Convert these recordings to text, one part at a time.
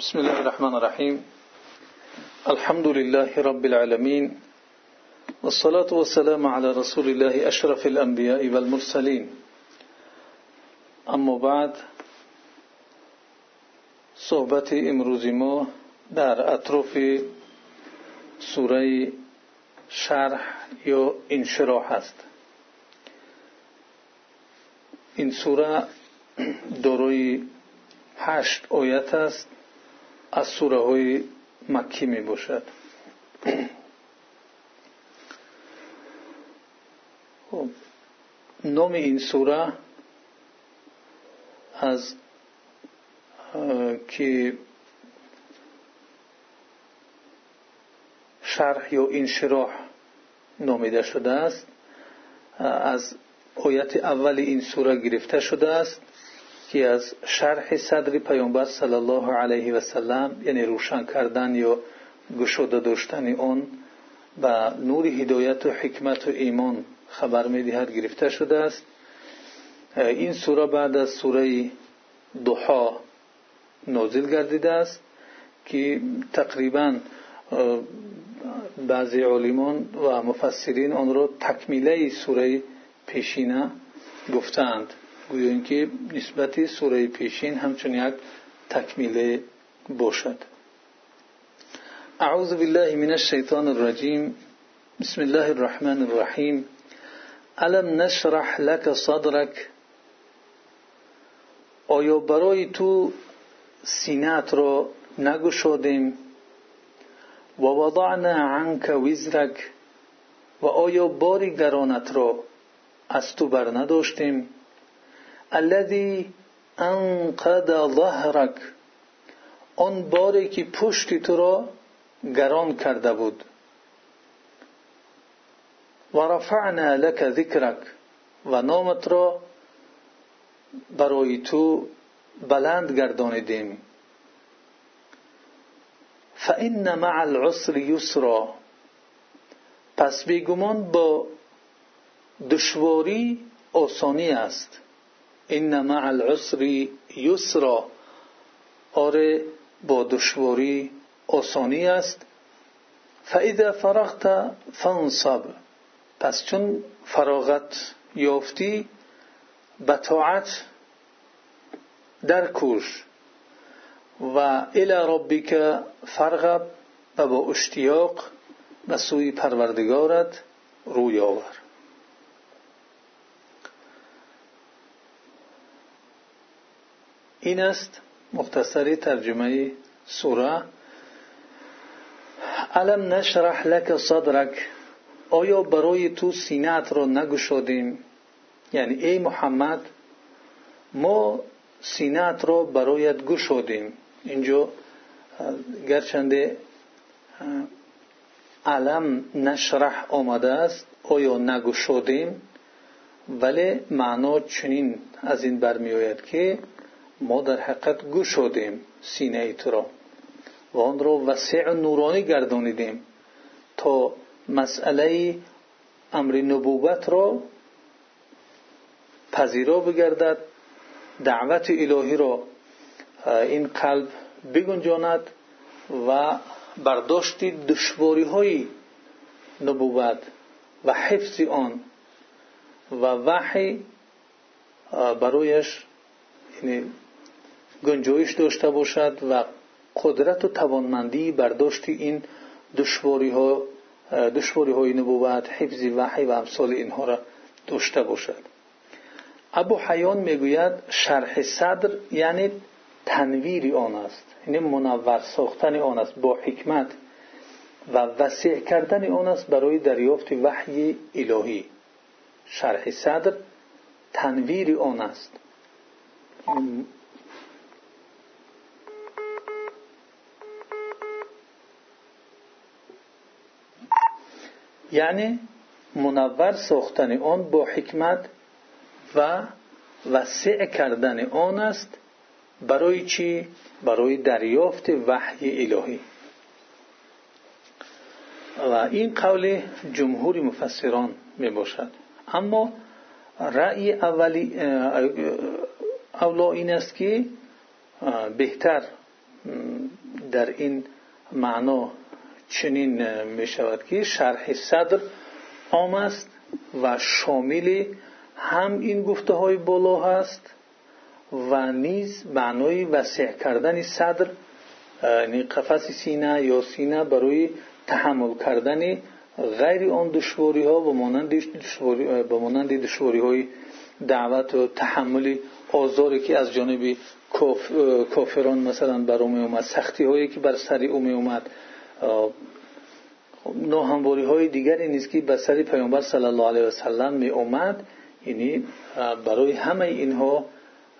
بسم الله الرحمن الرحيم. الحمد لله رب العالمين والصلاة والسلام على رسول الله أشرف الأنبياء والمرسلين. أما بعد صحبت امروزی ما در اطراف سورة شرح یا انشراح است این سورة دارای هشت آیت است از سوره های مکی می باشد خب نام این سوره از که شرح یا انشراح نامیده شده است از آیت اول این سوره گرفته شده است. که از شرح صدر پیامبر صلی الله علیه و سلم یعنی روشن کردن یا گشوده داشتن آن به نور هدایت و حکمت و ایمان خبر می‌دهد گرفته شده است. این سوره بعد از سوره دوحا نازل گردیده است که تقریبا بعضی عالمان و مفسرین آن را تکمیله سوره پیشینه گفتند. گویا اینکه نسبت سوره پیشین همچون یک تکمیله باشد. اعوذ بالله من الشیطان الرجیم. بسم الله الرحمن الرحیم. الم نشرح لك صدرك آیا برای تو سینت را نگشادیم؟ و وضعنا عنك وزرك. و آیا باری گرانت را از تو بر نداشتیم؟ الذي أنقض ظهرك آن باری که پشتی تو را گران کرده بود. و رفعنا لك ذكرك. و نامت را برای تو بلند گردانیدیم. فان مع العسر یسرا. پس بیگمان با دشواری آسانی است. این مع العسر یسرا آره با دشواری آسانی است فاذا فرغت فانصب پس چون فراغت یافتی به طاعت در کوش و الى ربک فرغب و با اشتیاق به سوی پروردگارت روی آور این است مختصری ترجمه سوره. ألم نشرح لك صدرك. آیا برای تو سینت را نگشادیم؟ یعنی ای محمد ما سینت را برایت گشادیم. اینجا گرچنده ألم نشرح آمده است آیا نگشادیم؟ ولی معنا چنین از این برمیآید که ما در حقیقت گشادیم سینه تو را و آن را وسیع نورانی گردانیدیم تا مسئله امر نبوت را پذیرا بگردد دعوت الهی را این قلب بگنجاند و برداشتی دشواری های نبوت و حفظ آن و وحی برایش یعنی گنجایش داشته باشد و قدرت و توانمندی برداشت این دشواری ها دشواری نبوت حفظ وحی و امثال اینها را داشته باشد. ابو حیان می‌گوید شرح صدر یعنی تنویر آن است یعنی منور ساختن آن است با حکمت و وسیع کردن آن است برای دریافت وحی الهی. شرح صدر تنویر آن است. یعنی منور ساختن آن با حکمت و وسیع کردن آن است برای چی؟ برای دریافت وحی الهی. و این قول جمهور مفسران می باشد. اما رأی اولی اولا این است که بهتر در این معنا چنین می شود که شرح صدر عام است و شامل هم این گفته های بالا هست و نیز معنای وسیع کردن صدر یعنی قفس سینه یا سینه برای تحمل کردن غیر آن دشواری ها و مانند دشواری های دعوت و تحمل آزاری که از جانب کافران مثلا بر اومد سختی هایی که بر سر اومی اومد ناهمواری های دیگری نیست که بر سر پیامبر صلی الله علیه و سلم می اومد. یعنی برای همه اینها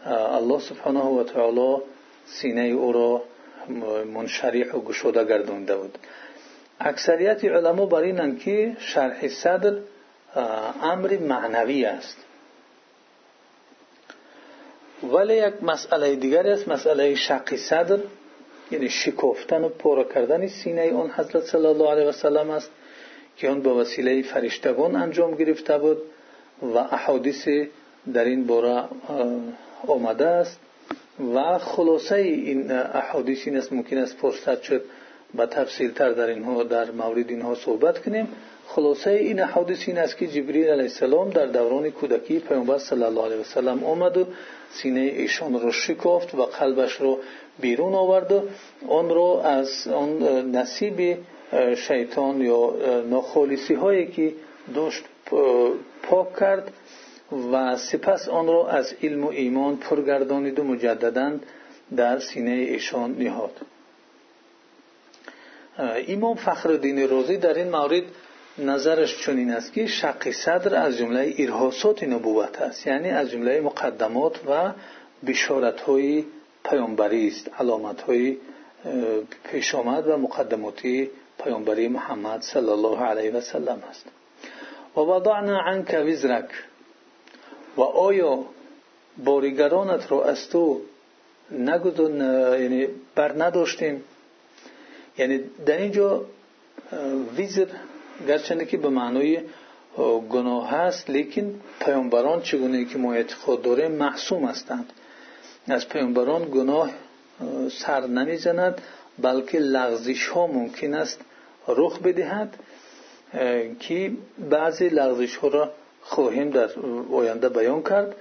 الله سبحانه و تعالی سینه او را منشریح و گشوده گردونده بود. اکثریت علما بر اینند که شرح صدر امر معنوی است. ولی یک مسئله دیگر است مسئله شقی صدر. یعنی شکفتن و پورا کردن سینه اون حضرت صلی الله علیه و سلم است که اون به وسیله فرشتگان انجام گرفته بود و احادیث در این باره آمده است. و خلاصه این احادیث این است ممکن است فرصت شد با تفصیل تر در اینها در مورد اینها صحبت کنیم. خلاصه این احادیث این است که جبریل علیه السلام در دوران کودکی پیامبر صلی الله علیه و سلم آمد و سینه ایشان را شکافت و قلبش را بیرون آورد و آن را از آن نصیب شیطان یا ناخالصی هایی که داشت پاک کرد و سپس آن را از علم و ایمان پرگردانید و مجددا در سینه ایشان نهاد. امام فخر دین روزی در این مورد نظرش چنین است که شق صدر از جمله ارهاسات نبوت است یعنی از جمله مقدمات و بشارت های پیامبری است علامت های پیش آمد و مقدماتی پیامبری محمد صلی الله علیه و سلم است. و وضعنا عنک وزرک. و آیا باریگرانت را از تو نگذار یعنی بر نداشتیم؟ یعنی در اینجا ویزر گرچنده که به معنای گناه هست لیکن پیامبران چگونه که ما اعتقاد داریم معصوم هستند. از پیامبران گناه سر نمی‌زند بلکه لغزش ها ممکن است رخ بدهد که بعضی لغزش ها را خواهیم در آینده بیان کرد.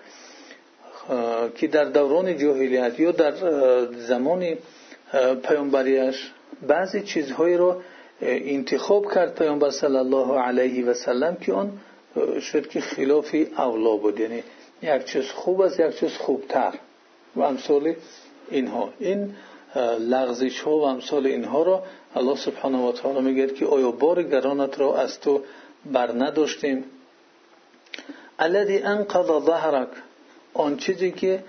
که در دوران جاهلیت یا در زمان پیامبریش بعضی چیزهایی را انتخاب کرد پیامبر صلی الله علیه و سلم که آن شد که خلاف اولا بود. یعنی یک چیز خوب است یک چیز خوبتر. و امثال اینها. این لغزش ها و امثال اینها را الله سبحانه و تعالی میگه که آیا بار گرانت را از تو بر نداشتیم؟ الذي انقض ظهرك آن چیزی که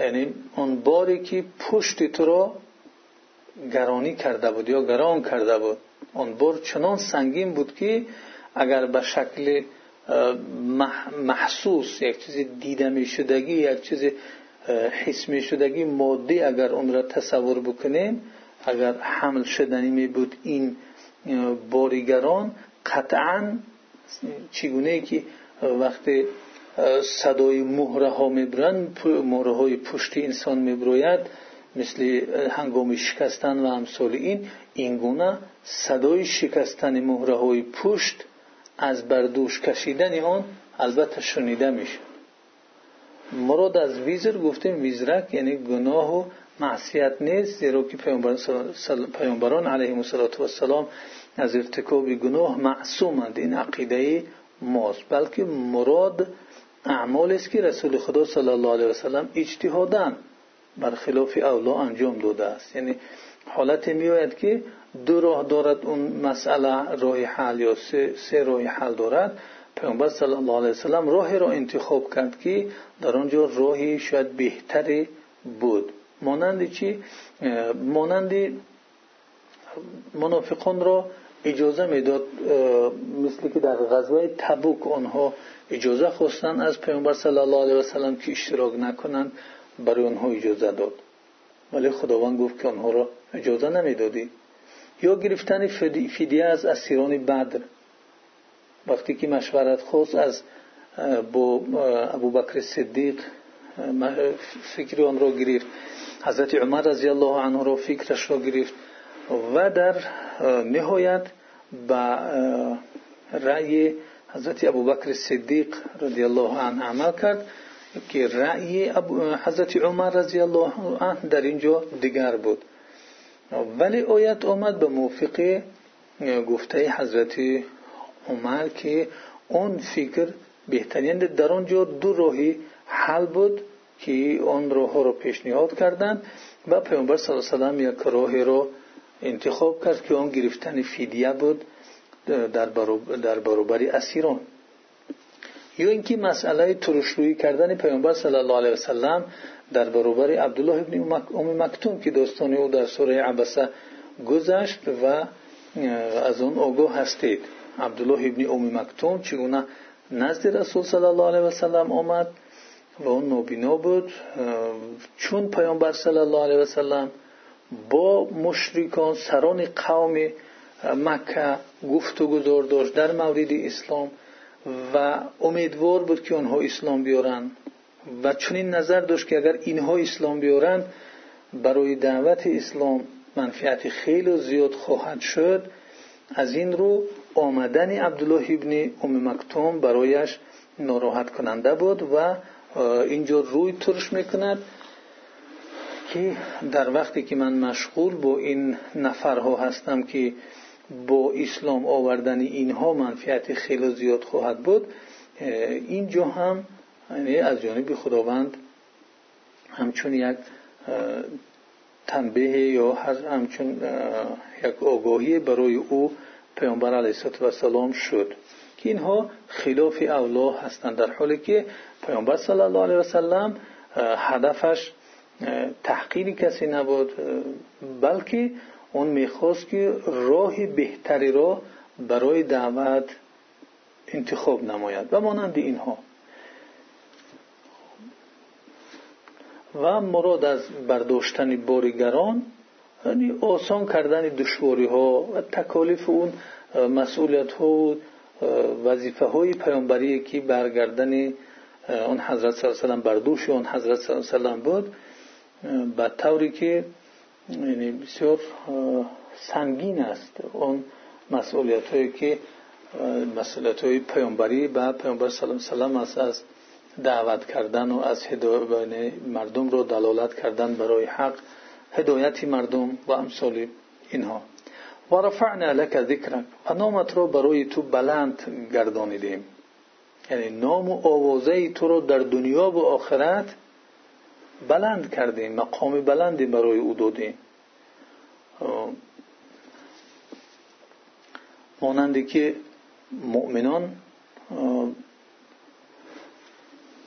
یعنی آن باری که پشت تو را گرانی کرده بود یا گران کرده بود. آن بار چنان سنگین بود که اگر به شکل محسوس یک چیز دیده می شدگی یک چیز حس شدگی مادی اگر اون را تصور بکنیم اگر حمل شدنی می بود این باریگران قطعا چگونه که وقتی صدای مهره ها می‌برند مهره های پشت انسان میبروید مثل هنگام شکستن و امثال این اینگونه صدای شکستن مهره های پشت از بردوش کشیدن آن البته شنیده میشه مراد از ویزر گفتیم ویزرک یعنی گناه و معصیت نیست زیرا که پیامبران علیهم السلام از ارتکاب گناه معصومند. این عقیده ماست بلکه مراد اعمال است که رسول خدا صلی الله علیه وسلم اجتهادن برخلاف اولا انجام داده است. یعنی حالت میآید که دو راه دارد اون مسئله راه حل یا سه, سه راه حل دارد. پیامبر صلی الله علیه وسلم راهی را انتخاب کرد که در آنجا راهی شاید بهتری بود. مانند چی؟ مانند منافقان را اجازه می‌داد مثل که در غزوه تبوک آنها اجازه خواستن از پیامبر صلی الله علیه وسلم که اشتراک نکنند برای آنها اجازه داد. ولی خداوند گفت که آنها را اجازه نمی‌دادی. یا گرفتن فدیه از اسیران بدر. وقتی که مشورت خواست از با ابو بکر صدیق فکر آن را گرفت. حضرت عمر رضی الله عنه را فکرش را گرفت و در نهایت به رأی حضرت ابوبکر صدیق رضی الله عنه عمل کرد که رأی حضرت عمر رضی الله عنه در اینجا دیگر بود. ولی عمر که اون فکر بهترین. در آنجا دو راهی حل بود که آن راه رو پیشنهاد کردند و پیامبر صلی الله علیه و یک راهی رو انتخاب کرد که آن گرفتن فدیه بود در برابر اسیران. یا اینکه مسئله ترشرویی کردن پیامبر صلی الله علیه وسلم در برابر عبدالله ابن ام مکتوم که داستان او در سوره عبسه گذشت و از اون آگاه هستید. عبدالله ابن ام مکتوم چگونه نزد رسول صلی الله علیه وسلم آمد و اون نابینا بود. چون پیامبر صلی الله علیه وسلم با مشرکان سران قوم مکه گفت و گذار داشت در مورد اسلام و امیدوار بود که آنها اسلام بیارن و چنین نظر داشت که اگر اینها اسلام بیارن برای دعوت اسلام منفعت خیلی زیاد خواهد شد. از این رو آمدن عبدالله ابن ام مکتوم برایش ناراحت کننده بود و اینجا روی ترش می‌کند که در وقتی که من مشغول با این نفرها هستم که با اسلام آوردن اینها منفعت خیلی زیاد خواهد بود اینجا هم یعنی از جانب خداوند همچون یک تنبیه یا همچون یک آگاهی برای او پیامبر علیه السلام شد که اینها خلاف اولا هستند در حالی که پیامبر صلی الله علیه وسلم هدفش تحقیر کسی نبود بلکه اون می‌خواست که راه بهتری را برای دعوت انتخاب نماید و مانند اینها. و مراد از برداشتن باریگران یعنی آسان کردن دشواری ها و تکالیف اون مسئولیت ها و وظیفه های پیامبری که برگردن اون حضرت صلی الله علیه و بردوش اون حضرت صلی الله علیه و بود به طوری که یعنی بسیار سنگین است اون مسئولیت هایی که مسئولیت های پیامبری به پیامبر صلی الله علیه و است از دعوت کردن و از هدایت مردم رو دلالت کردن برای حق. هدایت مردم و امثال اینها. و رفعنا لك ذکرک و نامت رو برای تو بلند گردانیدیم. یعنی نام و آوازه تو رو در دنیا و آخرت بلند کردیم مقام بلندی برای او دادیم. مانندی که مؤمنان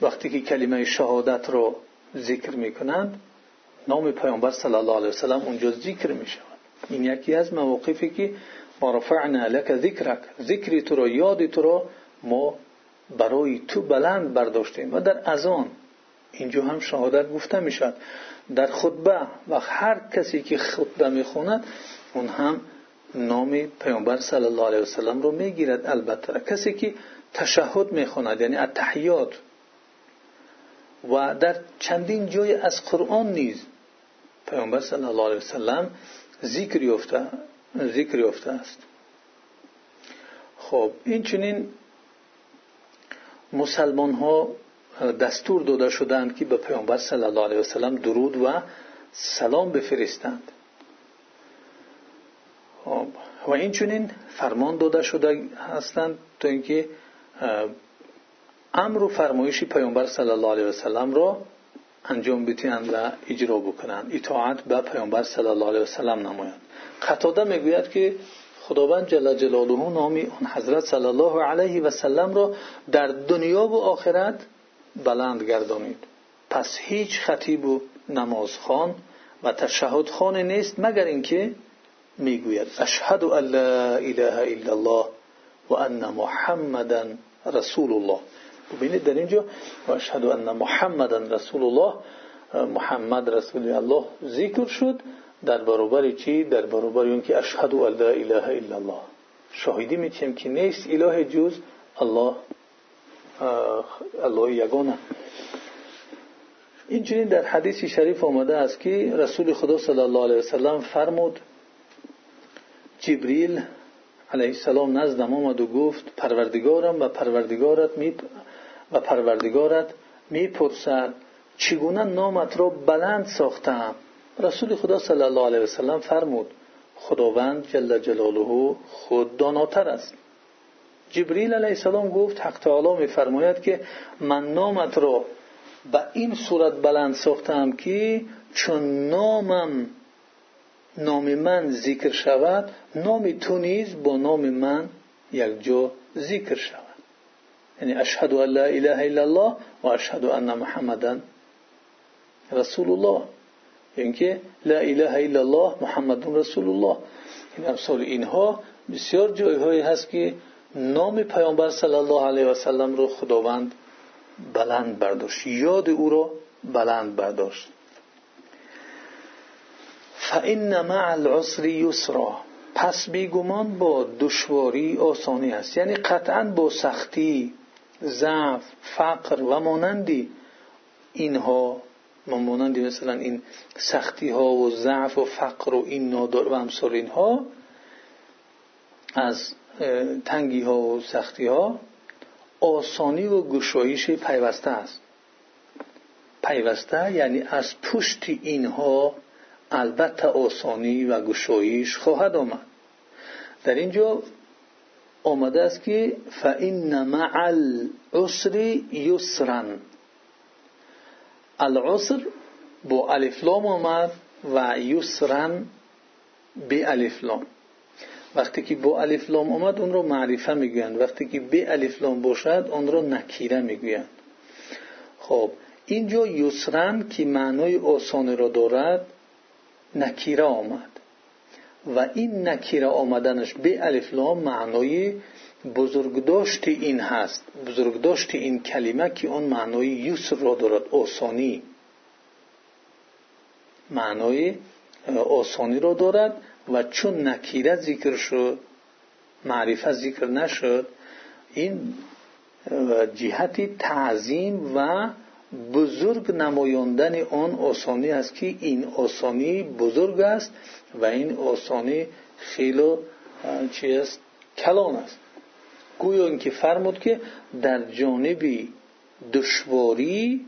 وقتی که کلمه شهادت رو ذکر می‌کنند نام پیامبر صلی الله علیه وسلم اونجا ذکر می شود این یکی از مواقفی که ما رفعنا لك ذکرک ذکری تو رو یادی تو رو ما برای تو بلند برداشتیم. و در ازان اینجا هم شهادت گفته می‌شد در خطبه و هر کسی که خطبه می‌خوند اون هم نام پیامبر صلی الله علیه وسلم رو می‌گیرد. البته کسی که تشهد می‌خواند یعنی التحیات. و در چندین جای از قرآن نیز پیامبر صلی الله علیه وسلم ذکر یافته ذکر یافته است. خب این چنین مسلمان ها دستور داده شدند که به پیامبر صلی الله علیه وسلم درود و سلام بفرستند. خب، و این چنین فرمان داده شده هستند تا اینکه امر و فرمایش پیامبر صلی الله علیه وسلم را انجام بدهند و اجرا بکنند اطاعت به پیامبر صلی الله علیه وسلم نمایند قطاده می‌گوید که خداوند جل جلاله نامی اون حضرت صلی الله علیه و سلم را در دنیا و آخرت بلند گردانید. پس هیچ خطیب و نمازخوان و تشهد نیست مگر اینکه می‌گوید اشهد ان لا اله الا الله و ان محمدا رسول الله. ببینید در اینجا و اشهد ان محمدا رسول الله محمد رسول الله ذکر شد در برابر چی؟ در برابر اون که اشهد ان لا اله الا الله. شاهدی میتیم که نیست اله جز الله. الله یگانه. اینچنین در حدیث شریف آمده است که رسول خدا صلی الله علیه وسلم فرمود جبریل علیه السلام نزدم آمد و گفت پروردگارم و پروردگارت می و پروردگارت می‌پرسد چگونه نامت را بلند ساختم؟ رسول خدا صلی الله علیه وسلم فرمود خداوند جل جلاله خود داناتر است. جبریل علیه السلام گفت حق تعالی میفرماید که من نامت را به این صورت بلند ساختم که چون نامم نام من ذکر شود نام تو نیز با نام من یک جا ذکر شود. یعنی اشهد ان لا اله الا الله و اشهد ان محمدا رسول الله یعنی لا اله الا الله محمد رسول الله این امثال اینها بسیار جایهایی هست که نام پیامبر صلی الله علیه و سلم رو خداوند بلند برداشت یاد او را بلند برداشت فان مع العسر یسرا پس بیگمان با دشواری آسانی است یعنی قطعا با سختی ضعف فقر و مانندی اینها مانندی مثلا این سختی ها و ضعف و فقر و این نادار و امثال اینها از تنگی ها و سختی ها آسانی و گشایش پیوسته است. پیوسته یعنی از پشت اینها البته آسانی و گشایش خواهد آمد. در اینجا آمده است که فان مع العسر یسرا. العسر با الفلام آمد و یسرا به الفلام وقتی که با الفلام آمد اون رو معرفه می‌گویند وقتی که به الفلام باشد اون رو نکیره می‌گویند خب اینجا یسرن که معنای آسانی را دارد نکیره آمد. و این نکیره آمدنش به الفلام معنای بزرگداشت این هست. بزرگداشت این کلمه که اون معنای یسر را دارد آسانی. معنای آسانی را دارد و چون نکیره ذکر شد معرفت ذکر نشد این جهت تعظیم و بزرگ نمایاندن آن آسانی است که این آسانی بزرگ است و این آسانی خیلی چی است؟ کلان است. گویا اینکه فرمود که در جانب دشواری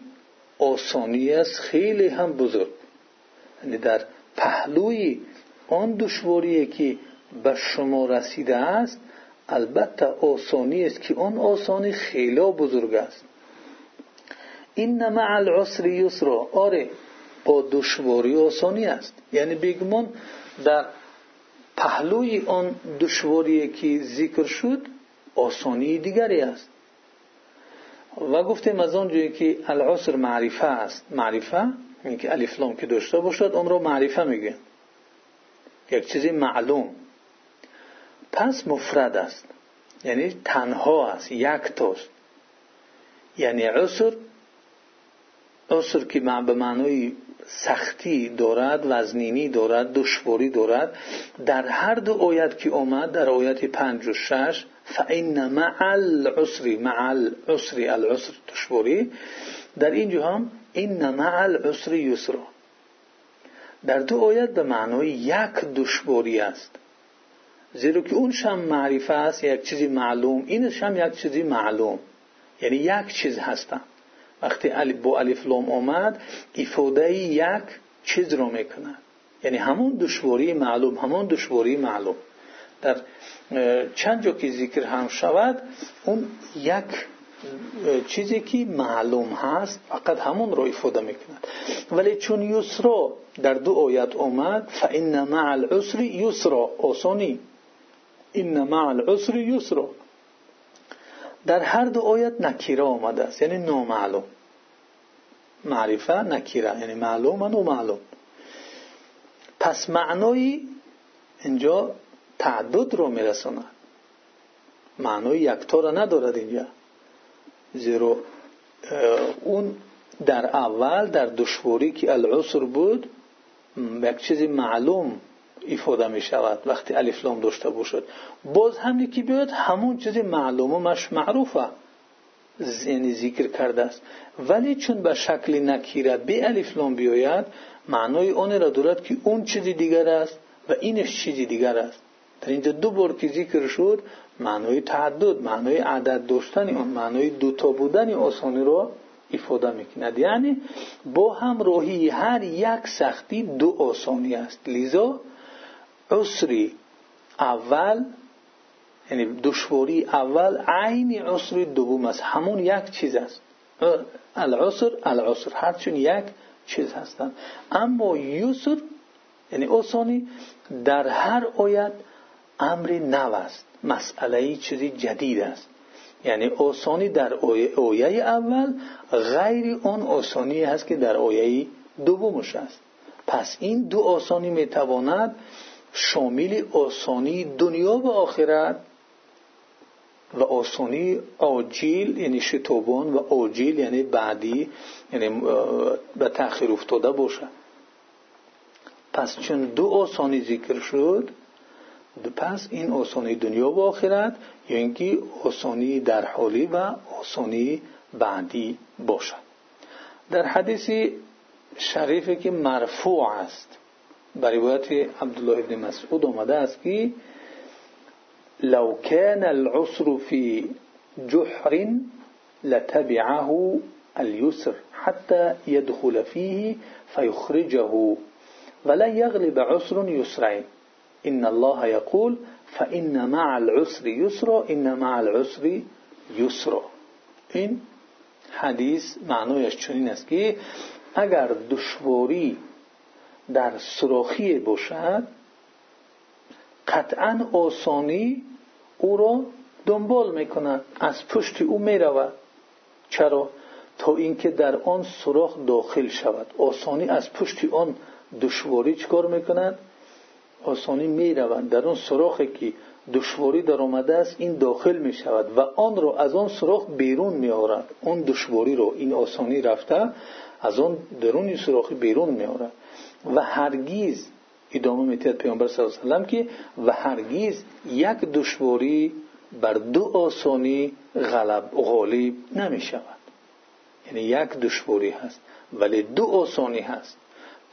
آسانی است خیلی هم بزرگ. یعنی در پهلوی آن دشواری که به شما رسیده است البته آسانی است که آن آسانی خیلی بزرگ است. این مع العسر یسرا آره با دشواری آسانی است یعنی بگمان در پهلوی آن دشواری که ذکر شد آسانی دیگری است و گفتیم از آن جایی که العسر معرفه است معرفه این که الفلام که داشته باشد اون را معرفه میگه یک چیزی معلوم پس مفرد است یعنی تنها است یک توست یعنی عسر عسر که به معنای سختی دارد وزنینی دارد دشواری دارد در هر دو آیت که آمد در آیت پنج و شش فان مع العسر مع العسر العسر دشواری در اینجا هم این مع العسر یسرا. در دو آیت به معنای یک دشواری است. زیرا که اون هم معرفه است یک چیزی معلوم اینش هم یک چیزی معلوم. یعنی یک چیز هستند وقتی با الف لام آمد افاده یک چیز را می‌کنه. یعنی همون دشواری معلوم همون دشواری معلوم. در چند جا که ذکر هم شود اون یک چیزی که معلوم هست فقط همون را افاده می‌کند. ولی چون یسرا در دو آیت آمد فان مع العسر یسرا. آسانی این مع العسر یسرا. در هر دو آیت نکیره آمده است. یعنی نامعلوم. معرفه نکیره. یعنی معلوم و معلوم پس معنای اینجا تعدد رو میرساند معنای یکتا را ندارد اینجا. زیرا اون در اول در دشواری که العسر بود یک چیزی معلوم افاده می شود وقتی الفلام داشته باشد. باز هم که بیاد همون چیزی معلوم و مش معروفه. یعنی ذکر کرده است. ولی چون به شکل نکیره به الفلام بیاید معنای آن را دارد که اون چیزی دیگر است و اینش چیزی دیگر است. در اینجا دو بار که ذکر شد معنای تعدد معنای عدد داشتن اون معنای دوتا بودن آسانی رو ifade می‌کند. یعنی با همراهی هر یک سختی دو آسانی است. لذا عسری اول یعنی دشواری اول عین عسر دوم است. همون یک چیز است. العسر العسر هرچون یک چیز هستند. اما یسر یعنی آسانی در هر آیت امر نو است. مسئله چیزی جدید است. یعنی آسانی در آیه اول غیر آن آسانی هست که در آیه دومش است. پس این دو آسانی می‌تواند شامل آسانی دنیا و آخرت و آسانی آجیل یعنی شتوبان و آجیل یعنی بعدی یعنی به تأخیر افتاده باشد پس چون دو آسانی ذکر شد پس این آسانی دنیا و آخرت یا اینکه آسانی در حالی و آسانی بعدی باشد در حدیث شریفی که مرفوع است. بر روایت عبدالله ابن مسعود آمده است که لو كان العسر في جحر لتبعه اليسر حتى يدخل فيه فيخرجه ولا يغلب عسر يسرين إن الله يقول فإن مع العسر يسرا إن مع العسر يسرا این حدیث معنایش چنین است که اگر دشواری در سراخی باشد قطعا آسانی او را دنبال می‌کند از پشت او می‌رود چرا؟ تا اینکه در آن سوراخ داخل شود. آسانی از پشت آن دشواری چکار می‌کند آسانی می‌روند در آن سراخی که دشواری در آمده است این داخل می شود و آن را از آن سراخ بیرون می آورد اون دشواری رو این آسانی رفته از آن درون سراخی بیرون می آورد و هرگیز ادامه میتید پیامبر صلی الله علیه و که و هرگیز یک دشواری بر دو آسانی غلب غالب نمی شود یعنی یک دشواری هست ولی دو آسانی هست.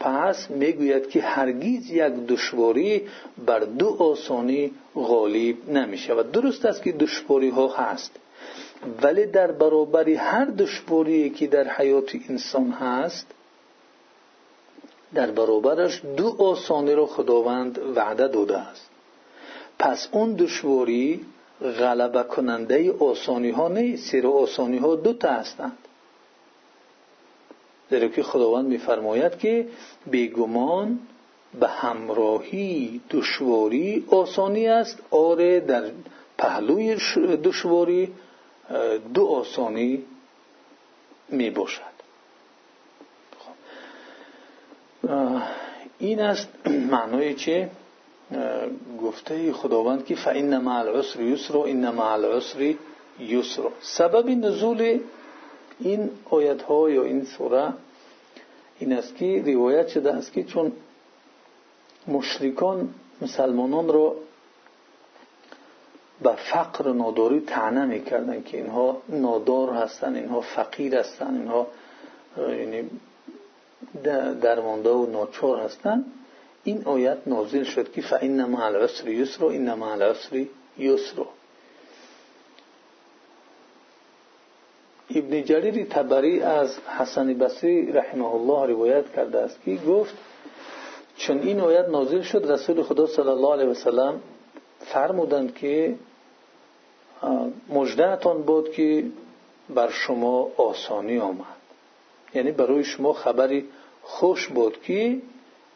پس می‌گوید که هرگیز یک دشواری بر دو آسانی غالب نمی شود درست است که دشواری ها هست ولی در برابر هر دشواری که در حیات انسان هست در برابرش دو آسانی را خداوند وعده داده است. پس اون دشواری غلبه کننده آسانی ها نیست زیرا آسانی ها دو تا هستند. زیرا که خداوند میفرماید که بیگمان به همراهی دشواری آسانی است. آره در پهلوی دشواری دو آسانی می باشد این است معنای چه؟ گفته خداوند که فإن مع العسر یسر و این مع العسر یسر. سبب نزول این آیت ها یا این سوره این است که روایت شده است که چون مشرکان مسلمانان را به فقر و ناداری تعنه می‌کردن که اینها نادار هستن اینها فقیر هستن اینها یعنی درمانده و ناچار هستند این آیت نازل شد که فإن مع العسر یسر و این مع العسر یسر. ابن جریر تبری از حسن بصری رحمه الله روایت کرده است که گفت چون این آیت نازل شد رسول خدا صلی الله علیه وسلم فرمودند که مجدهتان بود که بر شما آسانی آمد. یعنی برای شما خبری خوش بود که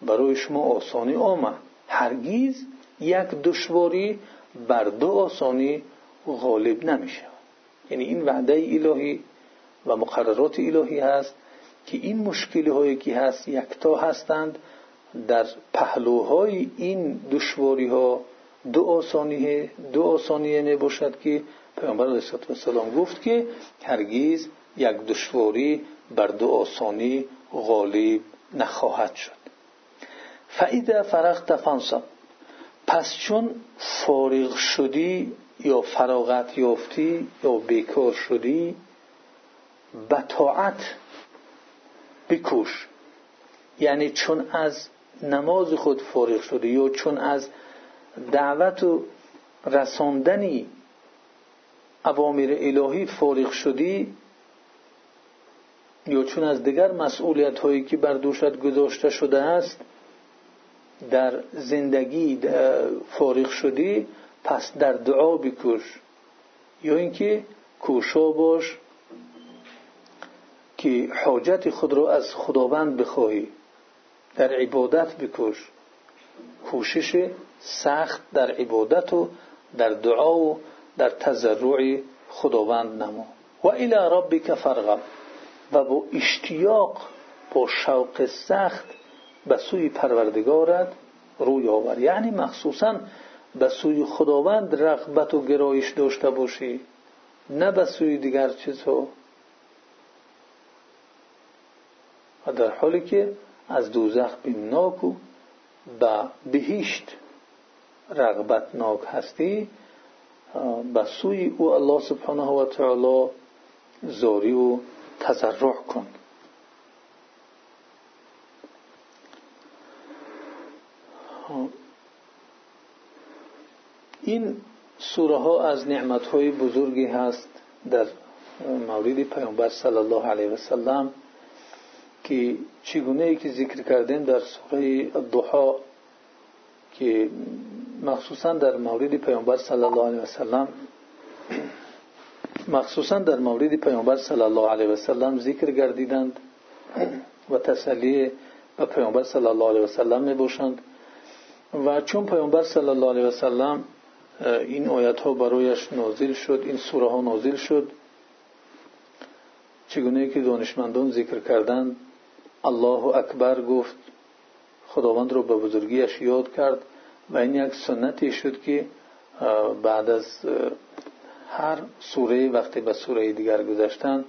برای شما آسانی آمد. هرگیز یک دشواری بر دو آسانی غالب نمی شود یعنی این وعده الهی و مقررات الهی هست که این مشکلی هایی که هست یکتا هستند در پهلوهای این دشواری ها دو آسانیه دو آسانیه می باشد که پیامبر علیه السلام گفت که هرگیز یک دشواری بر دو آسانی غالب نخواهد شد. فعید فرغت فانصب. پس چون فارغ شدی یا فراغت یافتی یا بیکار شدی به طاعت بکوش. یعنی چون از نماز خود فارغ شدی یا چون از دعوت و رساندنی اوامر الهی فارغ شدی یا چون از دیگر مسئولیت هایی که بر دوشت گذاشته شده است در زندگی فارغ شدی پس در دعا بکش یا اینکه کوشا باش که حاجت خود را از خداوند بخواهی. در عبادت بکش کوشش سخت در عبادت و در دعا و در تضرع خداوند نما. و الى ربک فرغب و با اشتیاق با شوق سخت به سوی پروردگارت روی آور. یعنی مخصوصا به سوی خداوند رغبت و گرایش داشته باشی نه به سوی دیگر چیزها. و در حالی که از دوزخ بیمناک و به بهشت رغبتناک هستی به سوی او الله سبحانه و تعالی زاری و تضرع کن. این سوره ها از نعمت های بزرگی هست در مورد پیامبر صلی الله علیه و سلم که چگونه ای که ذکر کردیم در سوره الضحا که مخصوصا در مورد پیامبر صلی الله علیه و سلم مخصوصا در مورد پیامبر صلی الله علیه و سلم ذکر گردیدند و تسلی به پیامبر صلی الله علیه و سلم می باشند و چون پیامبر صلی الله علیه و سلم این آیت ها برایش نازل شد این سوره ها نازل شد چگونه که دانشمندان ذکر کردند الله اکبر گفت خداوند رو به بزرگیش یاد کرد و این یک سنتی شد که بعد از هر سوره وقتی به سوره دیگر گذشتن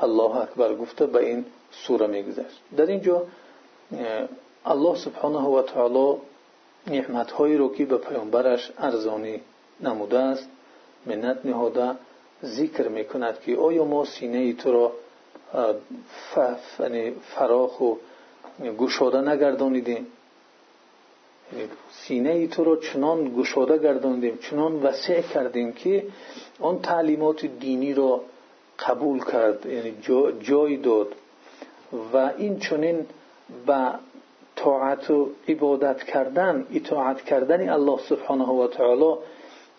الله اکبر گفته به این سوره میگذشت. در اینجا الله سبحانه و تعالی نعمتهایی رو که به پیامبرش ارزانی نموده است منت نهاده ذکر می‌کند که آیا ما سینه تو را یعنی فراخ و گشاده نگردانیدیم؟ سینه ای تو را چنان گشاده گرداندیم چنان وسیع کردیم که آن تعلیمات دینی را قبول کرد یعنی جای داد. و این چنین به طاعت و عبادت کردن اطاعت کردن الله سبحانه و تعالی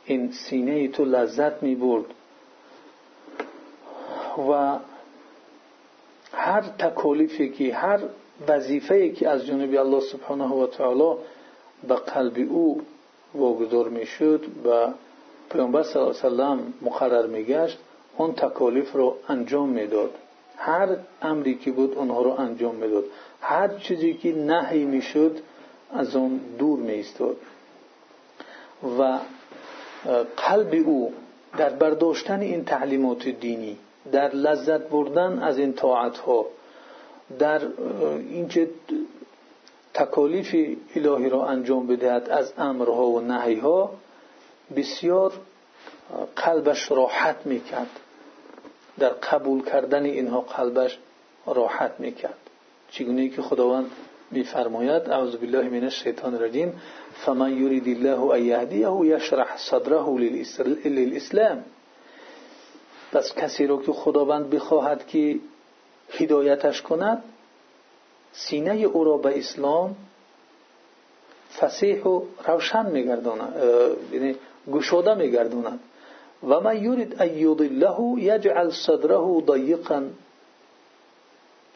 این سینه تو لذت می برد و هر تکالیفی که هر وظیفه که از جانب الله سبحانه و تعالی به قلب او واگذار می‌شد و پیامبر صلی الله علیه وسلم مقرر میگشت اون تکالیف رو انجام می‌داد. هر امری که بود اونها رو انجام می‌داد. هر چیزی که نهی می‌شد از اون دور میستاد و قلب او در برداشتن این تعلیمات دینی در لذت بردن از این طاعت ها در اینکه تکالیف الهی را انجام بدهد از امرها و نهیها بسیار قلبش راحت می‌کرد. در قبول کردن اینها قلبش راحت می‌کرد. چگونه که خداوند میفرماید اعوذ بالله من الشیطان الرجیم فمن یرید الله ان یهدیه یشرح صدره للاسلام. پس کسی رو که خداوند بخواهد که هدایتش کند سینه او را به اسلام فسیح و روشن میگرداند یعنی گشوده میگرداند. و من یرید ان یضله یجعل صدره ضیقا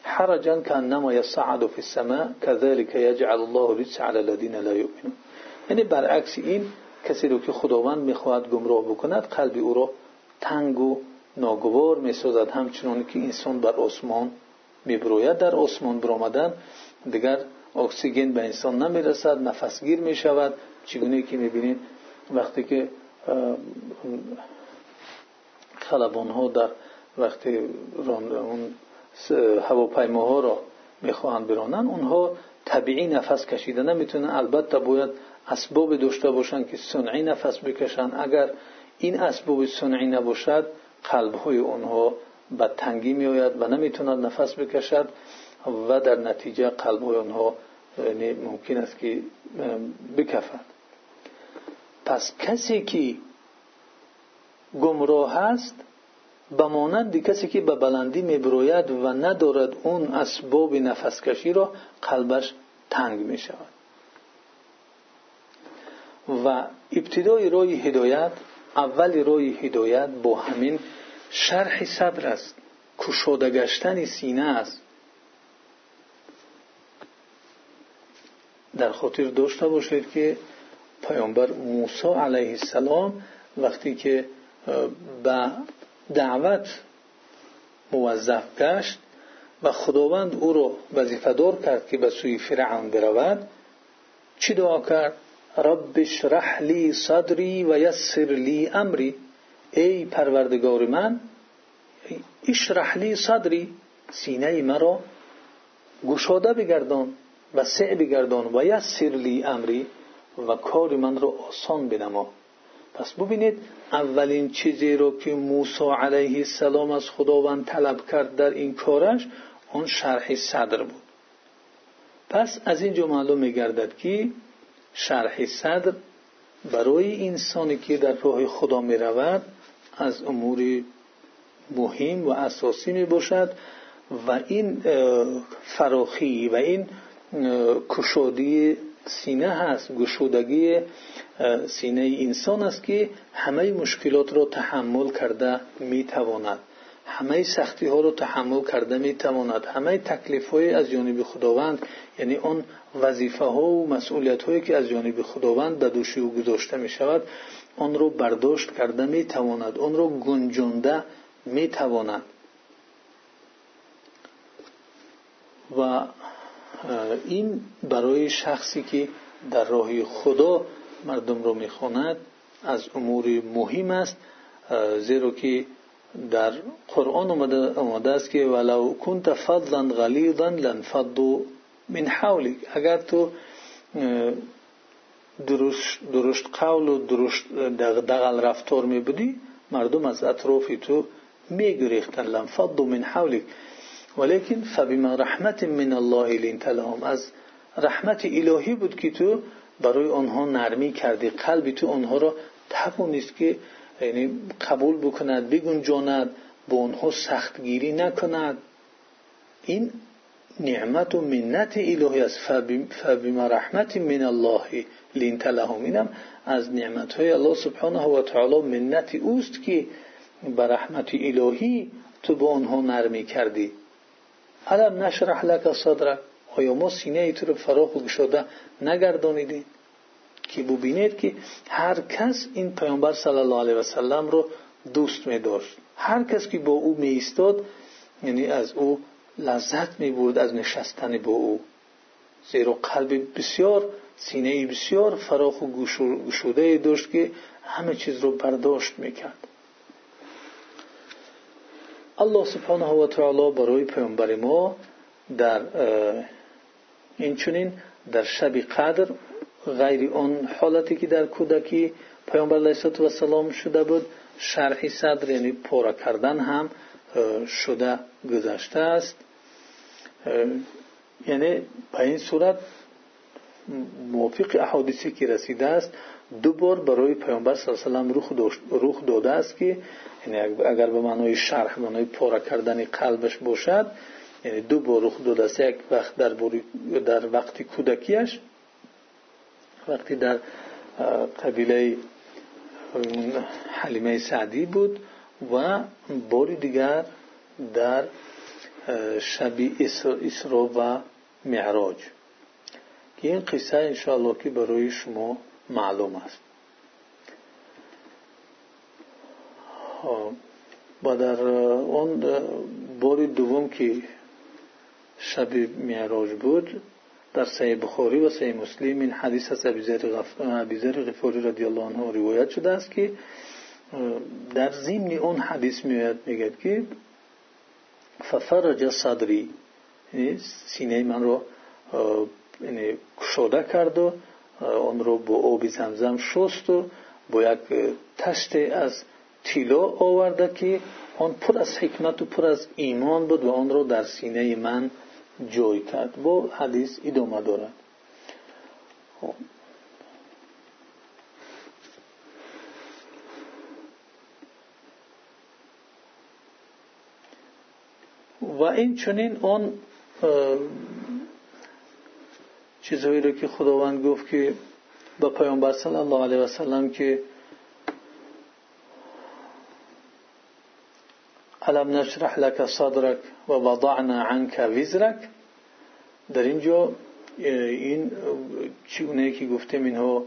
حرجا كانما يصعد في السماء كذلك يجعل الله الرجس على الذين لا يؤمنون یعنی برعکس این کسی رو که خداوند می‌خواهد گمراه بکند قلب او را تنگ و ناگوار می‌سازد همچنان که انسان بر آسمان میبروید. در آسمان برآمدن دیگر اکسیژن به انسان نمی‌رسد نفسگیر می‌شود. چگونه که می‌بینید وقتی که خلبان ها در وقتی اون هواپیماها را می‌خواهند برانند اونها طبیعی نفس کشیده نمی‌تونن. البته باید اسباب داشته باشند که صنعی نفس بکشند اگر این اسباب صنعی نباشد قلبهای اونها به تنگی می آید و نمی‌توند نفس بکشد و در نتیجه قلب های آنها یعنی ممکن است که بکفد. پس کسی که گمراه است به مانند کسی که به بلندی میبروید و ندارد اون اسباب نفسکشی را قلبش تنگ می شود و ابتدای روی هدایت اول روی هدایت با همین شرح صدر است. کشوده گشتن سینه است. در خاطر داشته باشید که پیامبر موسی علیه السلام وقتی که به دعوت موظف گشت و خداوند او را وظیفهدار کرد که به سوی فرعون برود چی دعا کرد؟ رب اشرح لی صدری و یسر لی امری. ای پروردگار من اشرحلی صدری سینه مرا گشاده بگردان و سع بگردان و یسرلی امری و کار من را آسان بنما. پس ببینید اولین چیزی رو که موسی علیه السلام از خداوند طلب کرد در این کارش آن شرح صدر بود. پس از اینجا معلوم میگردد که شرح صدر برای انسانی که در راه خدا می‌رود از اموری مهم و اساسی می باشد و این فراخی و این کشادی سینه هست گشودگی سینه انسان است که همه مشکلات را تحمل کرده می‌تواند همه سختی ها رو تحمل کرده می‌تواند. همه تکلیف های از جانب خداوند یعنی آن وظیفه ها و مسئولیت‌هایی که از جانب خداوند در دوش گذاشته می‌شود، آن رو برداشت کرده می تواند آن رو گنجانده می‌تواند. و این برای شخصی که در راه خدا مردم رو می‌خواند از امور مهم است زیرا که در قرآن اومده, اومده است که ولو کنت فضلا غلیظا لنفضوا من حولك اگر تو درشت, درشت قول و درشت دغدغل رفتار می بودی مردم از اطراف تو میگریختن. لنفضوا من حولك ولیکن فبما رحمت من الله لنت لهم. از رحمت الهی بود که تو برای آنها نرمی کردی. قلب تو آنها را توانست که یعنی قبول بکند بگنجاند به اونها سختگیری نکند. این نعمت و منت الهی است. فبما رحمت من الله لینت لهم. اینم از نعمت های الله سبحانه و تعالی منت اوست که به رحمت الهی تو به اونها نرمی کردی. علم نشرح لک صدرک؟ آیا ما سینه ای تو رو فراخ و گشاده نگردانیدیم که ببینید که هر کس این پیامبر صلی الله علیه و سلم رو دوست می داشت هر کس که با او می ایستاد یعنی از او لذت می از نشستن با او. زیرا قلب بسیار سینه بسیار فراخ و گشوده داشت که همه چیز رو برداشت می‌کرد. الله سبحانه و تعالی برای پیامبر ما در این چنین در شب قدر غیر آن حالتی که در کودکی پیامبر علیه سلام شده بود شرح صدر یعنی پاره کردن هم شده گذشته است. یعنی به این صورت موافق احادیثی که رسیده است دو بار برای پیامبر صلی الله علیه و سلم روح داده است که یعنی اگر به معنای شرح معنای پاره کردن قلبش باشد یعنی دو بار روح داده است یک وقت در در وقت کودکیش وقتی در قبیله حلیمه سعدی بود و باری دیگر در شبی اسرا و معراج. که این قصه انشاءالله که برای شما معلوم است. خب، و در آن باری دوم که شب معراج بود در صحیح بخاری و صحیح مسلم این حدیث از ابیذر غفاری رضی الله عنه روایت شده است که در ضمن اون حدیث میآید میگد که ففرج صدری. یعنی سینه من رو یعنی کشوده کرد و آن رو با آب زمزم شست و با یک تشت از تیلا آورده که آن پر از حکمت و پر از ایمان بود و آن رو در سینه من ҷой кард бо ҳадис идома дорад ва инчунин он чизҳоеро ки худованд гуфт ки ба паёмбар сал аллоҳ алайҳи васалам ки علم نشرح لك صدرك و وضعنا عنك وزرك؟ در اینجا این چونه که گفتیم اینها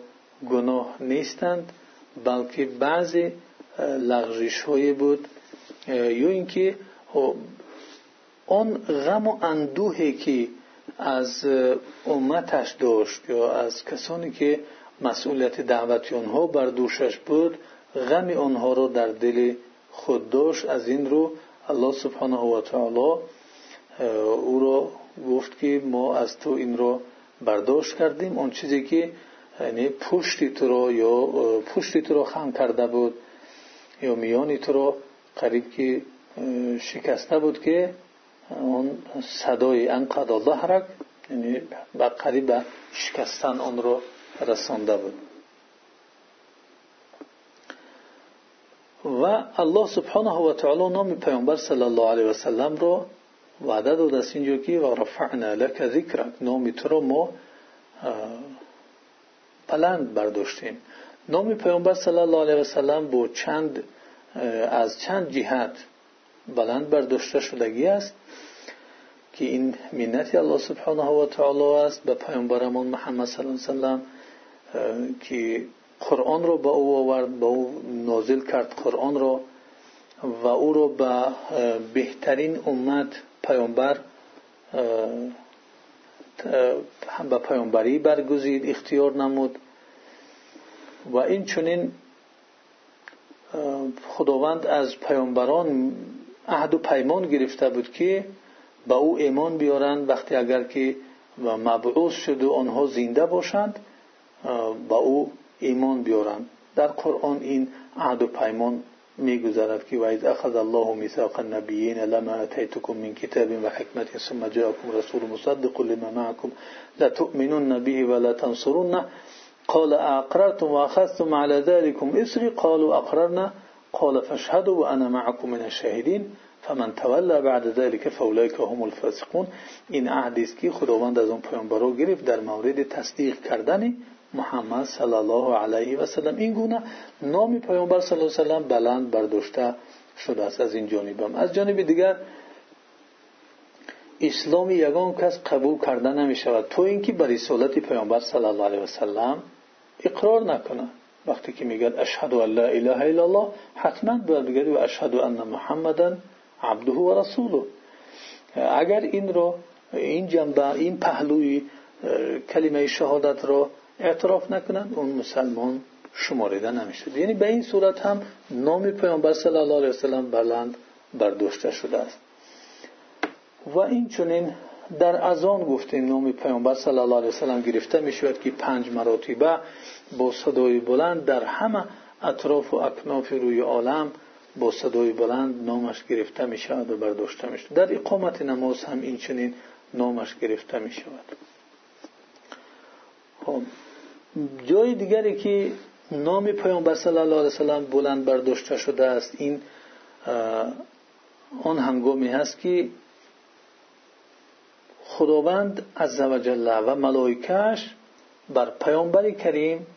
گناه نیستند بلکه بعضی لغزش های بود. یا اینکه آن غم و اندوهی که از امتش داشت یا از کسانی که مسئولیت دعوتی آنها بر دوشش بود غم آنها را در دل خود داشت از این رو الله سبحانه و تعالی او را گفت که ما از تو این را برداشت کردیم. اون چیزی که یعنی پشتی تو را یا پشتی تو را خم کرده بود یا میانی تو را قریب که شکسته بود که اون صدای انقدر ظهرک یعنی قریب به شکستن اون را رسانده بود. و الله سبحانه و تعالی نام پیامبر صلی الله علیه و سلم را وعده داد است اینجا که و رفعنا لك ذکرک. نام تو را ما بلند برداشتیم. نام پیامبر صلی الله علیه و سلم با چند از چند جهت بلند برداشته شدگی است که این منتی الله سبحانه و تعالی است به پیامبرمون محمد صلی الله علیه و سلم که قرآن رو به او آورد به او نازل کرد قرآن رو و او رو به بهترین امت پیامبر به پیامبری برگزید اختیار نمود و این چنین خداوند از پیامبران عهد و پیمان گرفته بود که به او ایمان بیارند. وقتی اگر که مبعوث شد و آنها زنده باشند به او ایمان بیارند در قرآن این عهد و پیمان میگذرد که و اذ اخذ الله میثاق النبیین لما اتیتکم من کتاب و حکمت ثم جاءکم رسول مصدق لما معكم لتؤمنن به ولا تنصرن قال اقررتم واخذتم على ذلكم اصري قالوا اقررنا قال فاشهدوا وانا معكم من الشاهدين فمن تولى بعد ذلك فاولئك هم الفاسقون. این عهدی است که خداوند از اون پیامبرا گرفت در مورد تصدیق کردن محمد صلی الله علیه و سلم این گونه نام پیامبر صلی الله علیه و سلم بلند برداشته شده است از این جانب از جانب دیگر اسلام یگان کس قبول کرده نمی شود تو اینکه بر رسالت پیامبر صلی الله علیه و سلم اقرار نکنه وقتی که میگه اشهد ان لا اله الا الله حتما باید بگه و اشهد ان محمدا عبده و رسوله اگر این رو این جنبه این پهلوی کلمه شهادت را اعتراف نکنند اون مسلمان شماریده نمی‌شد یعنی به این صورت هم نام پیامبر صلی الله علیه وسلم بلند برداشته شده است. و این چنین در ازان گفتیم نام پیامبر صلی الله علیه وسلم گرفته می شود که پنج مراتبه با صدای بلند در همه اطراف و اکناف روی عالم با صدای بلند نامش گرفته می شود و برداشته می شود در اقامت نماز هم این چنین نامش گرفته می شود خب. جای دیگری که نام پیامبر صلی الله علیه وسلم بلند برداشته شده است این آن هنگامی هست که خداوند عزوجل و ملائکش بر پیامبر کریم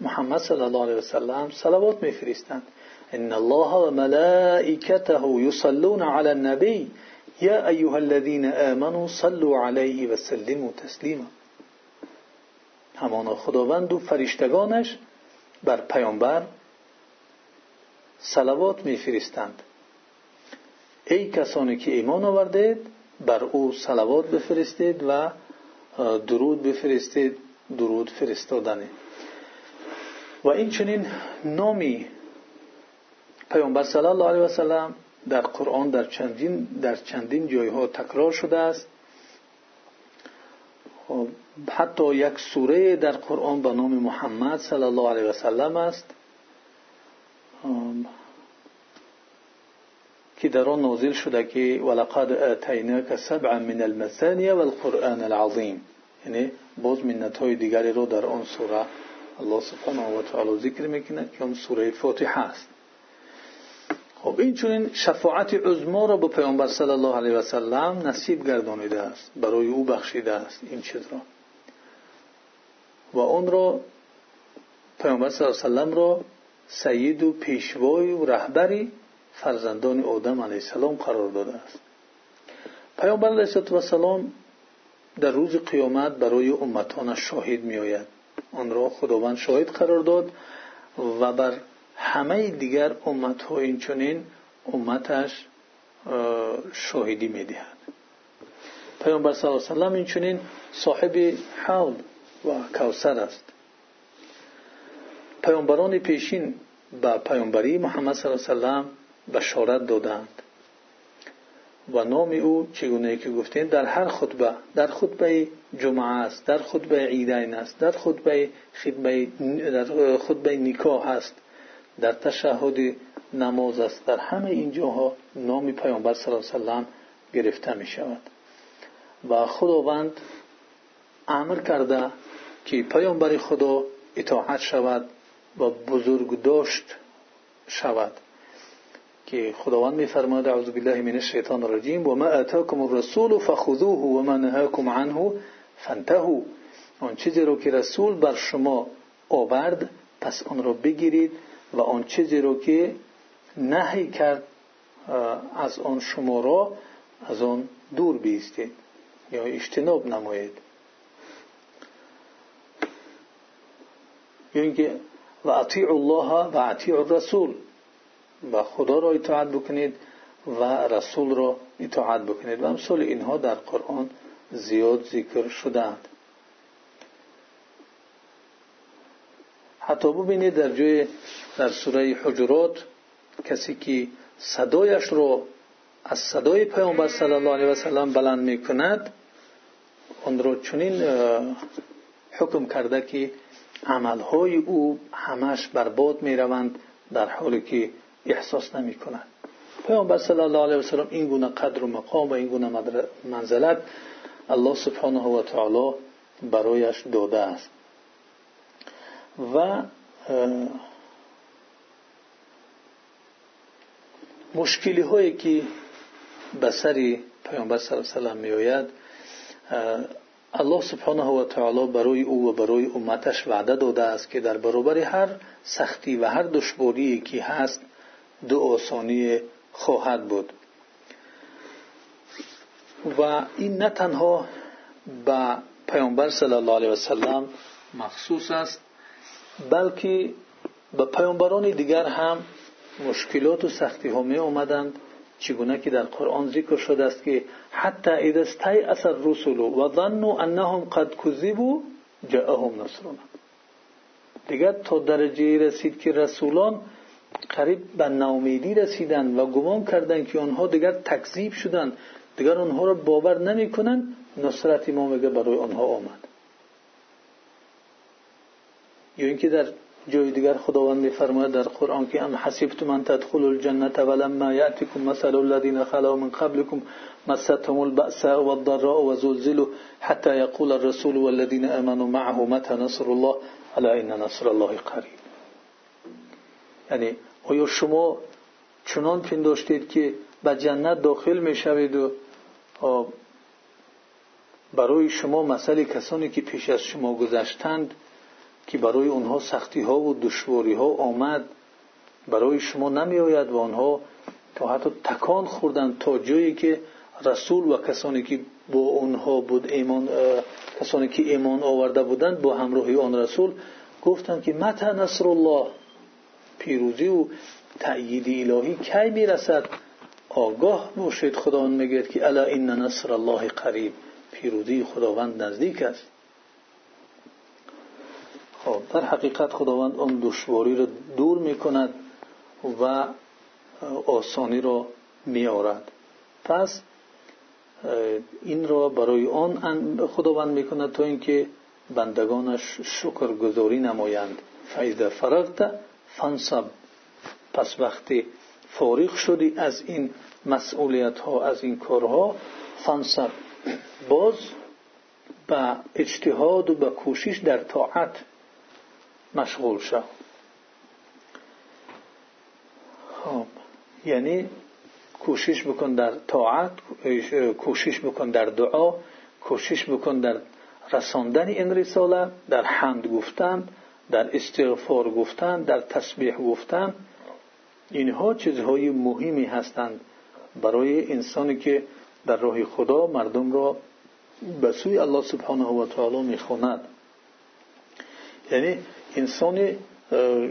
محمد صلی الله علیه وسلم صلوات میفرستند. ان الله و ملائکته یصلون علی النبی. یا ایها الذين آمنوا صلوا علیه و سلموا تسلیما. همانا خداوند و فرشتگانش بر پیامبر صلوات میفرستند. ای کسانی که ایمان آوردید بر او صلوات بفرستید و درود بفرستید درود فرستادنه و این چنین نامی پیامبر صلی الله علیه و سلم در قرآن در چندین در چندین جایها تکرار شده است خب، حتی یک سوره در قرآن به نام محمد صلی الله علیه و سلم است که در آن نازل شده که ولقد آتیناک سبعا من المثانی و العظیم. یعنی باز منت های دیگری رو در آن سوره الله سبحانه و تعالی ذکر می‌کنه که آن سوره فاتحه است. خب این چونین شفاعت عظما را به پیامبر صلی الله علیه و سلم نصیب گردانیده است برای او بخشیده است این چیز را. و اون را پیامبر صلی الله علیه و سلم را سید و پیشوای و رهبری فرزندان آدم علیه السلام قرار داده است. پیامبر علیه السلام در روز قیامت برای امتانش شاهد می آید آن را خداوند شاهد قرار داد و بر همه دیگر امت ها امتش شاهدی می دهد پیامبر صلی الله علیه وسلم این صاحب حول و کوثر است. پیامبران پیشین به پیامبری محمد صلی الله علیه وسلم بشارت دادند. و نام او چگونه که گفتیم در هر خطبه در خطبه جمعه است در خطبه عیدین است در خطبه خطبه در خطبه نکاح است. در تشهد نماز است. در همه این جاها نام پیامبر صلی الله علیه و گرفته می شود. و خداوند امر کرده که پیامبر خدا اطاعت شود و بزرگ داشت شود. که خداوند میفرماید اعوذ بالله من الشیطان الرجیم و ما اتاکم الرسول فخذوه و ما نهاکم عنه فانتهوا. آن چیزی رو که رسول بر شما آورد پس آن را بگیرید و آن چیزی رو که نهی کرد از آن شما را از آن دور بیستید یا اجتناب نمایید. یا اینکه و اطیع الله و اطیع الرسول. و خدا را اطاعت بکنید و رسول را اطاعت بکنید. و امثال اینها در قرآن زیاد ذکر شدند حتی ببینید در جای در سوره حجرات کسی که صدایش را از صدای پیامبر صلی الله علیه و سلم بلند می کند آن را چنین حکم کرده که عملهای او همش برباد می روند در حالی که احساس نمی کنند پیامبر صلی الله علیه و سلم این گونه قدر و مقام و این گونه منزلت الله سبحانه و تعالی برایش داده است. و مشکلی هایی که به سر پیامبر صلی الله علیه و می آید الله سبحانه و تعالی برای او و برای امتش وعده داده است که در برابر هر سختی و هر دشواری که هست دو آسانی خواهد بود. و این نه تنها به پیامبر صلی الله علیه و سلم مخصوص است بلکه به پیامبران دیگر هم مشکلات و سختی ها می آمدند چگونه در قرآن ذکر شده است که حتی اذا استیأس الرسل و ظنوا انهم قد کذبوا جاءهم نصرنا. دیگر تا درجه رسید که رسولان قریب به ناامیدی رسیدند و گمان کردند که آنها دیگر تکذیب شدند. دیگر آنها را باور نمی‌کنند نصرت ما میگه برای آنها آمد. یا اینکه در جای دیگر خداوند میفرماید در قرآن که ام حسبتم ان تدخلوا الجنه ولما یاتکم مثل الذين خلوا من قبلكم مستهم البأساء والضراء وزلزلوا حتى يقول الرسول والذين امنوا معه متى نصر الله؟ الا ان نصر الله قریب یعنی آیا شما چنان پنداشتید که به جنت داخل می‌شوید و برای شما مسئله کسانی که پیش از شما گذشتند که برای اونها سختی ها و دشواری ها آمد. برای شما نمی آید و آنها تا حتی تکان خوردند تا جایی که رسول و کسانی که با اونها بود ایمان کسانی که ایمان آورده بودند با همراهی آن رسول گفتند که متى نصر الله؟ پیروزی و تأیید الهی کی می‌رسد؟ آگاه باشید خداوند میگه که الا این نصر الله قریب. پیروزی خداوند نزدیک است. خب در حقیقت خداوند آن دشواری را دور می‌کند و آسانی را میآورد پس این را برای آن خداوند می‌کند تا اینکه بندگانش شکر گذاری نمایند. فاذا فرغت فانصب. پس وقتی فارغ شدی از این مسئولیت ها از این کارها فانصب. باز به اجتهاد و به کوشش در طاعت مشغول شو خب یعنی کوشش بکن در طاعت کوشش بکن در دعا کوشش بکن در رساندن این رساله در حمد گفتن در استغفار گفتن در تسبیح گفتن. اینها چیزهای مهمی هستند برای انسانی که در راه خدا مردم را به سوی الله سبحانه و تعالی می‌خواند. یعنی انسانی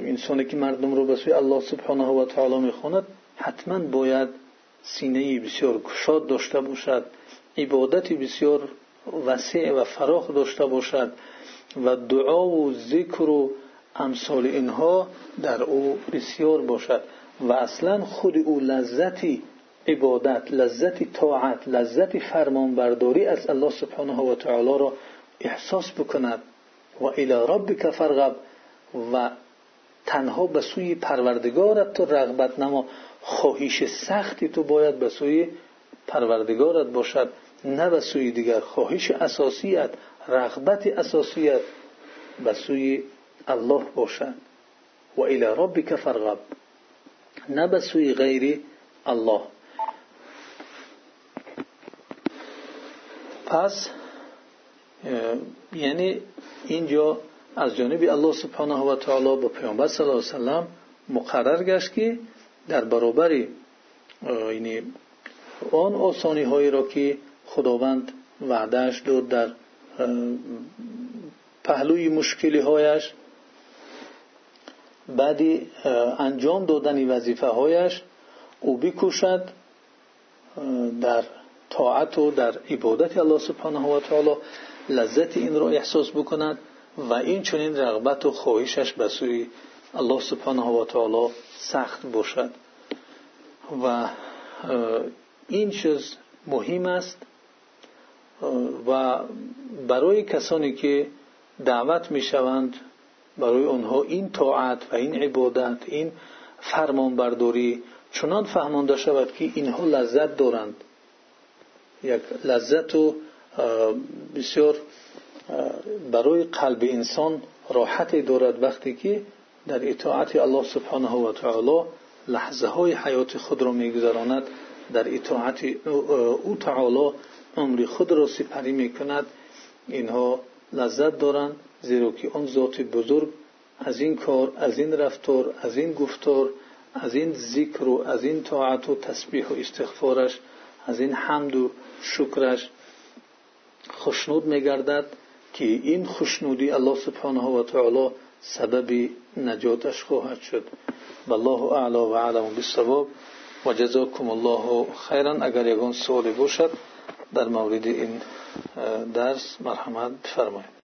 انسانی که مردم را به سوی الله سبحانه و تعالی می‌خواند حتما باید سینه بسیار گشاد داشته باشد عبادتی بسیار وسیع و فراخ داشته باشد و دعا و ذکر و امثال اینها در او بسیار باشد. و اصلا خود او لذتی عبادت لذت طاعت لذت فرمانبرداری از الله سبحانه و تعالی را احساس بکند. و الی ربک فرغب و تنها به سوی پروردگارت تو رغبت نما. خواهش سختی تو باید به سوی پروردگارت باشد نه به سوی دیگر. خواهش اساسیت رغبت اساسیت به سوی الله باشد. و الی ربک فرغب نه به سوی غیر الله. پس یعنی اینجا از جانب الله سبحانه و تعالی با پیامبر صلی الله علیه وسلم مقرر گشت که در برابر یعنی آن آسانی هایی را که خداوند وعدهش داد در پهلوی مشکلی هایش بعدی انجام دادن وظیفه هایش او بکوشد در طاعت و در عبادت الله سبحانه و تعالی لذت این را احساس بکند. و این چنین رغبت و خواهشش به سوی الله سبحانه و تعالی سخت باشد. و این چیز مهم است. و برای کسانی که دعوت می شوند برای آنها این طاعت و این عبادت این فرمانبرداری چنان فهمانده شود که اینها لذت دارند. یک لذت و بسیار برای قلب انسان راحتی دارد وقتی که در اطاعت الله سبحانه و تعالی لحظه های حیات خود را میگذراند در اطاعت او تعالی عمر خود را سپری می‌کند. اینها لذت دارند زیرا که آن ذات بزرگ از این کار از این رفتار از این گفتار از این ذکر و از این طاعت و تسبیح و استغفارش از این حمد و شکرش خوشنود میگردد. که این خوشنودی الله سبحانه و تعالی سبب نجاتش خواهد شد. والله اعلی و اعلم بالصواب. و الله خیرا. اگر یگان سوالی باشد در مورد این درس مرحمت بفرمایید.